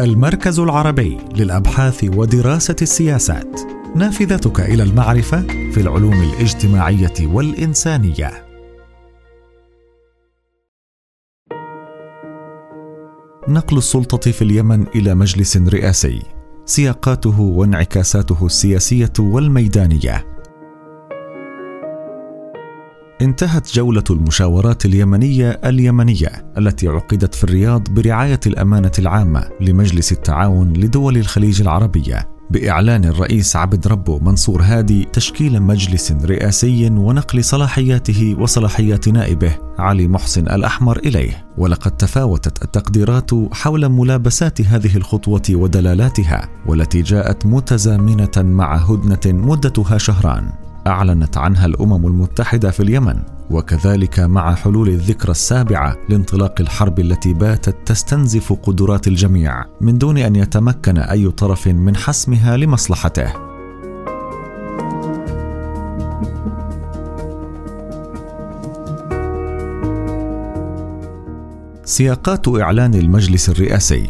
المركز العربي للأبحاث ودراسة السياسات. نافذتك إلى المعرفة في العلوم الاجتماعية والإنسانية. نقل السلطة في اليمن إلى مجلس رئاسي. سياقاته وانعكاساته السياسية والميدانية. انتهت جولة المشاورات اليمنية اليمنية التي عقدت في الرياض برعاية الأمانة العامة لمجلس التعاون لدول الخليج العربية بإعلان الرئيس عبد ربه منصور هادي تشكيل مجلس رئاسي ونقل صلاحياته وصلاحيات نائبه علي محسن الأحمر إليه. ولقد تفاوتت التقديرات حول ملابسات هذه الخطوة ودلالاتها والتي جاءت متزامنة مع هدنة مدتها شهران. أعلنت عنها الأمم المتحدة في اليمن وكذلك مع حلول الذكرى السابعة لانطلاق الحرب التي باتت تستنزف قدرات الجميع من دون أن يتمكن أي طرف من حسمها لمصلحته. سياقات إعلان المجلس الرئاسي.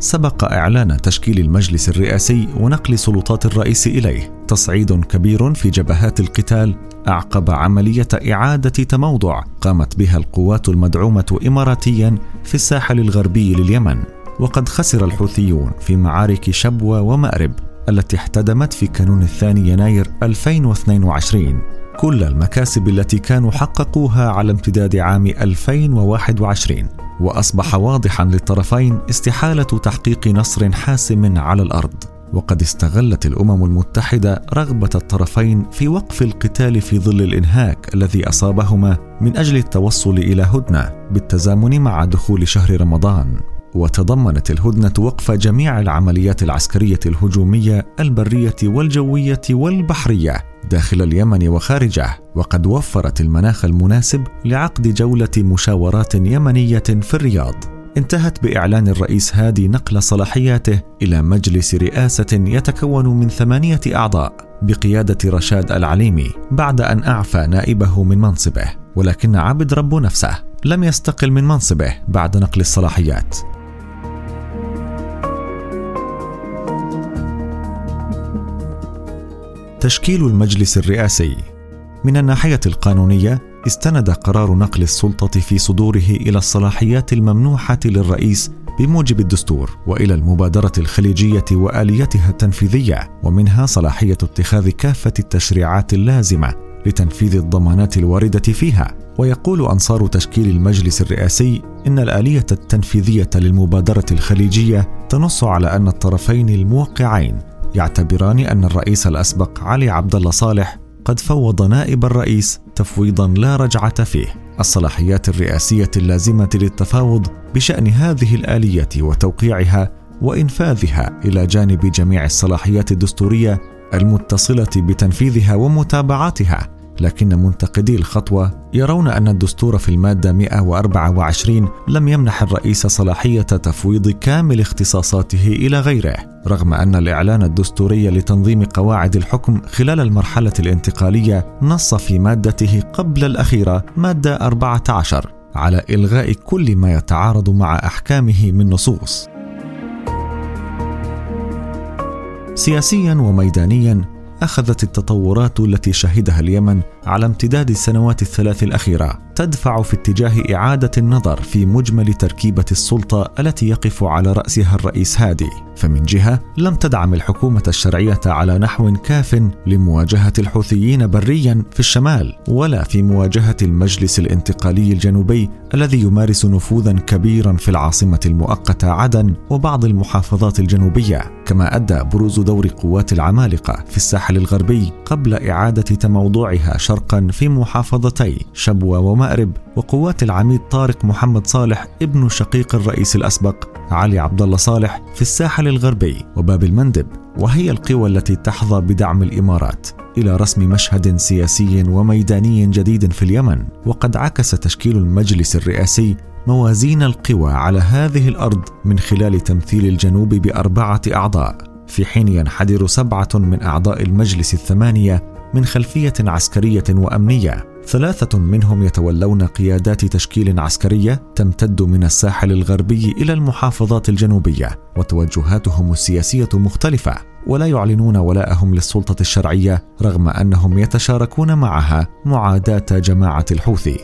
سبق إعلان تشكيل المجلس الرئاسي ونقل سلطات الرئيس إليه. تصعيد كبير في جبهات القتال أعقب عملية إعادة تموضع قامت بها القوات المدعومة اماراتيا في الساحل الغربي لليمن. وقد خسر الحوثيون في معارك شبوة ومأرب التي احتدمت في كانون الثاني يناير 2022 كل المكاسب التي كانوا حققوها على امتداد عام 2021 وأصبح واضحا للطرفين استحالة تحقيق نصر حاسم على الأرض. وقد استغلت الأمم المتحدة رغبة الطرفين في وقف القتال في ظل الإنهاك الذي أصابهما من أجل التوصل إلى هدنة بالتزامن مع دخول شهر رمضان. وتضمنت الهدنة وقف جميع العمليات العسكرية الهجومية البرية والجوية والبحرية داخل اليمن وخارجه وقد وفرت المناخ المناسب لعقد جولة مشاورات يمنية في الرياض. انتهت بإعلان الرئيس هادي نقل صلاحياته إلى مجلس رئاسة يتكون من ثمانية أعضاء بقيادة رشاد العليمي بعد أن أعفى نائبه من منصبه ولكن عبد ربه نفسه لم يستقل من منصبه بعد نقل الصلاحيات. تشكيل المجلس الرئاسي من الناحية القانونية استند قرار نقل السلطة في صدوره إلى الصلاحيات الممنوحة للرئيس بموجب الدستور وإلى المبادرة الخليجية وآليتها التنفيذية ومنها صلاحية اتخاذ كافة التشريعات اللازمة لتنفيذ الضمانات الواردة فيها. ويقول أنصار تشكيل المجلس الرئاسي إن الآلية التنفيذية للمبادرة الخليجية تنص على أن الطرفين الموقعين يعتبران أن الرئيس الأسبق علي عبد الله صالح قد فوض نائب الرئيس تفويضا لا رجعة فيه. الصلاحيات الرئاسية اللازمة للتفاوض بشأن هذه الآلية وتوقيعها وإنفاذها إلى جانب جميع الصلاحيات الدستورية المتصلة بتنفيذها ومتابعتها لكن منتقدي الخطوة يرون أن الدستور في المادة 124 لم يمنح الرئيس صلاحية تفويض كامل اختصاصاته إلى غيره، رغم أن الإعلان الدستوري لتنظيم قواعد الحكم خلال المرحلة الانتقالية نص في مادته قبل الأخيرة مادة 14 على إلغاء كل ما يتعارض مع أحكامه من نصوص. سياسيا وميدانيا أخذت التطورات التي شهدها اليمن على امتداد السنوات الثلاث الأخيرة. تدفع في اتجاه إعادة النظر في مجمل تركيبة السلطة التي يقف على رأسها الرئيس هادي. فمن جهة لم تدعم الحكومة الشرعية على نحو كاف لمواجهة الحوثيين بريا في الشمال ولا في مواجهة المجلس الانتقالي الجنوبي الذي يمارس نفوذا كبيرا في العاصمة المؤقتة عدن وبعض المحافظات الجنوبية. كما أدى بروز دور قوات العمالقة في الساحل الغربي قبل إعادة تموضعها شرقا في محافظتي شبوة ومأرب وقوات العميد طارق محمد صالح ابن شقيق الرئيس الأسبق علي عبد الله صالح في الساحل الغربي وباب المندب وهي القوى التي تحظى بدعم الإمارات إلى رسم مشهد سياسي وميداني جديد في اليمن وقد عكس تشكيل المجلس الرئاسي موازين القوى على هذه الأرض من خلال تمثيل الجنوب بأربعة أعضاء في حين ينحدر سبعة من أعضاء المجلس الثمانية من خلفية عسكرية وأمنية. ثلاثة منهم يتولون قيادات تشكيل عسكرية تمتد من الساحل الغربي إلى المحافظات الجنوبية وتوجهاتهم السياسية مختلفة ولا يعلنون ولاءهم للسلطة الشرعية رغم أنهم يتشاركون معها معاداة جماعة الحوثي.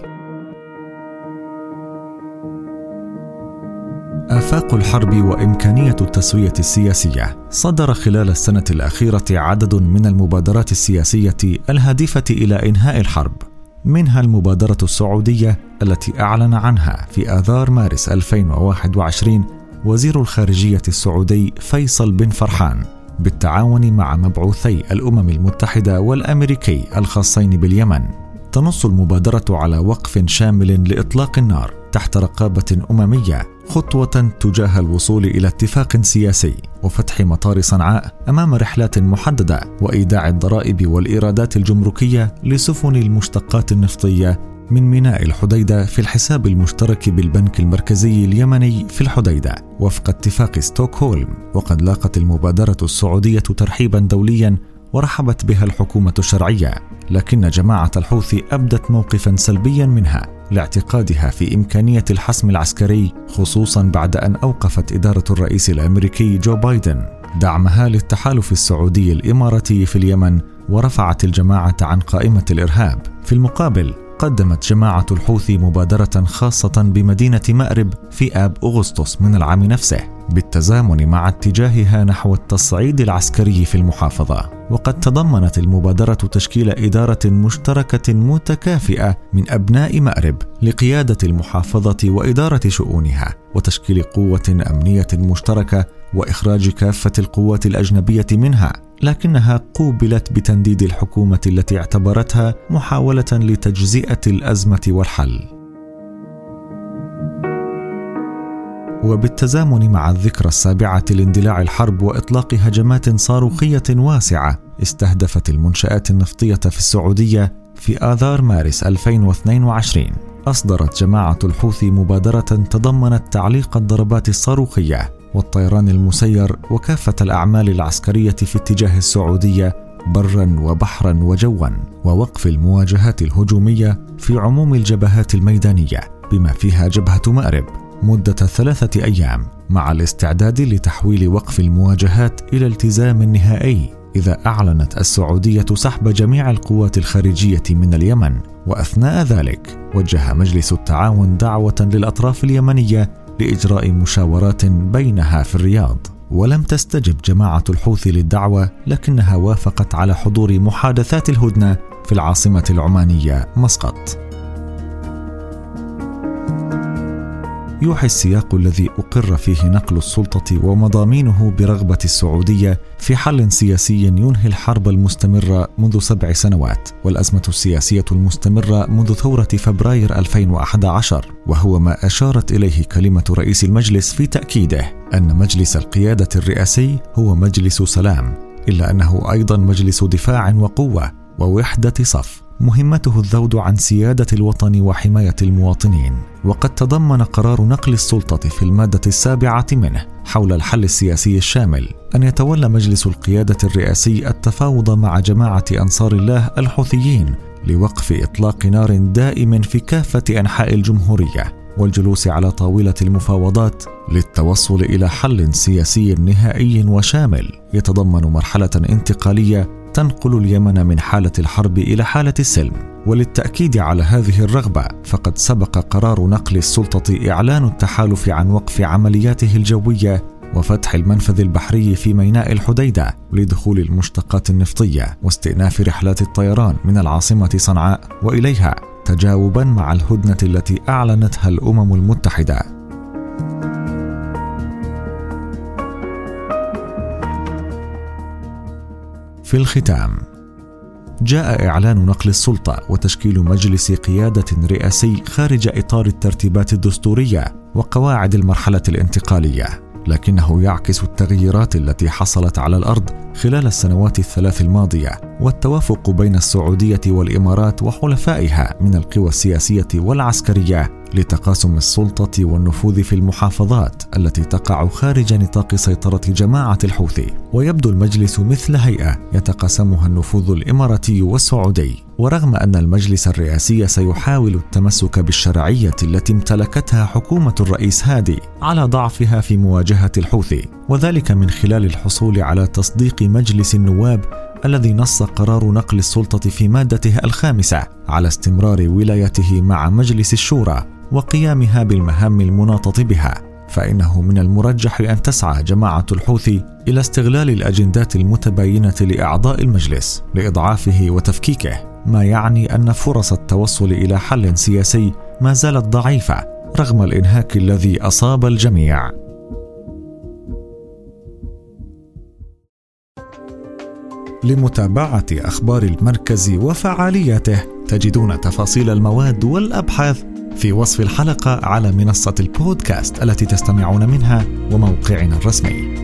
آفاق الحرب وإمكانية التسوية السياسية. صدر خلال السنة الأخيرة عدد من المبادرات السياسية الهادفة إلى إنهاء الحرب. منها المبادرة السعودية التي أعلن عنها في آذار مارس 2021 وزير الخارجية السعودي فيصل بن فرحان بالتعاون مع مبعوثي الأمم المتحدة والأمريكي الخاصين باليمن. تنص المبادرة على وقف شامل لإطلاق النار تحت رقابة أممية خطوة تجاه الوصول إلى اتفاق سياسي وفتح مطار صنعاء أمام رحلات محددة وإيداع الضرائب والإيرادات الجمركية لسفن المشتقات النفطية من ميناء الحديدة في الحساب المشترك بالبنك المركزي اليمني في الحديدة وفق اتفاق ستوكهولم. وقد لاقت المبادرة السعودية ترحيبا دوليا ورحبت بها الحكومة الشرعية لكن جماعة الحوثي أبدت موقفا سلبيا منها. لاعتقادها في إمكانية الحسم العسكري خصوصا بعد أن أوقفت إدارة الرئيس الأمريكي جو بايدن. دعمها للتحالف السعودي الإماراتي في اليمن ورفعت الجماعة عن قائمة الإرهاب. في المقابل قدمت جماعة الحوثي مبادرة خاصة بمدينة مأرب في آب أغسطس من العام نفسه. بالتزامن مع اتجاهها نحو التصعيد العسكري في المحافظة. وقد تضمنت المبادرة تشكيل إدارة مشتركة متكافئة من أبناء مأرب لقيادة المحافظة وإدارة شؤونها وتشكيل قوة أمنية مشتركة وإخراج كافة القوات الأجنبية منها. لكنها قوبلت بتنديد الحكومة التي اعتبرتها محاولة لتجزئة الأزمة والحل. وبالتزامن مع الذكرى السابعة لاندلاع الحرب وإطلاق هجمات صاروخية واسعة استهدفت المنشآت النفطية في السعودية في آذار مارس 2022 أصدرت جماعة الحوثي مبادرة تضمنت تعليق الضربات الصاروخية والطيران المسير وكافة الأعمال العسكرية في اتجاه السعودية برا وبحرا وجوا ووقف المواجهات الهجومية في عموم الجبهات الميدانية بما فيها جبهة مأرب. مدة ثلاثة أيام مع الاستعداد لتحويل وقف المواجهات إلى التزام نهائي إذا أعلنت السعودية سحب جميع القوات الخارجية من اليمن. وأثناء ذلك وجه مجلس التعاون دعوة للأطراف اليمنية لإجراء مشاورات بينها في الرياض. ولم تستجب جماعة الحوثي للدعوة لكنها وافقت على حضور محادثات الهدنة في العاصمة العمانية مسقط. يوحي السياق الذي أقر فيه نقل السلطة ومضامينه برغبة السعودية في حل سياسي ينهي الحرب المستمرة منذ سبع سنوات والأزمة السياسية المستمرة منذ ثورة فبراير 2011 وهو ما أشارت إليه كلمة رئيس المجلس في تأكيده أن مجلس القيادة الرئاسي هو مجلس سلام إلا أنه أيضا مجلس دفاع وقوة ووحدة صف. مهمته الذود عن سيادة الوطن وحماية المواطنين وقد تضمن قرار نقل السلطة في المادة السابعة منه حول الحل السياسي الشامل أن يتولى مجلس القيادة الرئاسي التفاوض مع جماعة أنصار الله الحوثيين لوقف إطلاق نار دائم في كافة أنحاء الجمهورية والجلوس على طاولة المفاوضات للتوصل إلى حل سياسي نهائي وشامل يتضمن مرحلة انتقالية تنقل اليمن من حالة الحرب إلى حالة السلم. وللتأكيد على هذه الرغبة فقد سبق قرار نقل السلطة إعلان التحالف عن وقف عملياته الجوية وفتح المنفذ البحري في ميناء الحديدة لدخول المشتقات النفطية واستئناف رحلات الطيران من العاصمة صنعاء وإليها تجاوبا مع الهدنة التي أعلنتها الأمم المتحدة. في الختام. جاء إعلان نقل السلطة وتشكيل مجلس قيادة رئاسي خارج إطار الترتيبات الدستورية وقواعد المرحلة الانتقالية لكنه يعكس التغييرات التي حصلت على الأرض خلال السنوات الثلاث الماضية والتوافق بين السعودية والإمارات وحلفائها من القوى السياسية والعسكرية لتقاسم السلطة والنفوذ في المحافظات التي تقع خارج نطاق سيطرة جماعة الحوثي. ويبدو المجلس مثل هيئة يتقاسمها النفوذ الإماراتي والسعودي. ورغم أن المجلس الرئاسي سيحاول التمسك بالشرعية التي امتلكتها حكومة الرئيس هادي على ضعفها في مواجهة الحوثي وذلك من خلال الحصول على تصديق مجلس النواب الذي نص قرار نقل السلطة في مادته الخامسة على استمرار ولايته مع مجلس الشورى وقيامها بالمهام المناطة بها. فإنه من المرجح أن تسعى جماعة الحوثي إلى استغلال الأجندات المتباينة لأعضاء المجلس لإضعافه وتفكيكه ما يعني أن فرص التوصل إلى حل سياسي ما زالت ضعيفة رغم الإنهاك الذي أصاب الجميع. لمتابعة أخبار المركز وفعالياته تجدون تفاصيل المواد والأبحاث في وصف الحلقة على منصة البودكاست التي تستمعون منها وموقعنا الرسمي.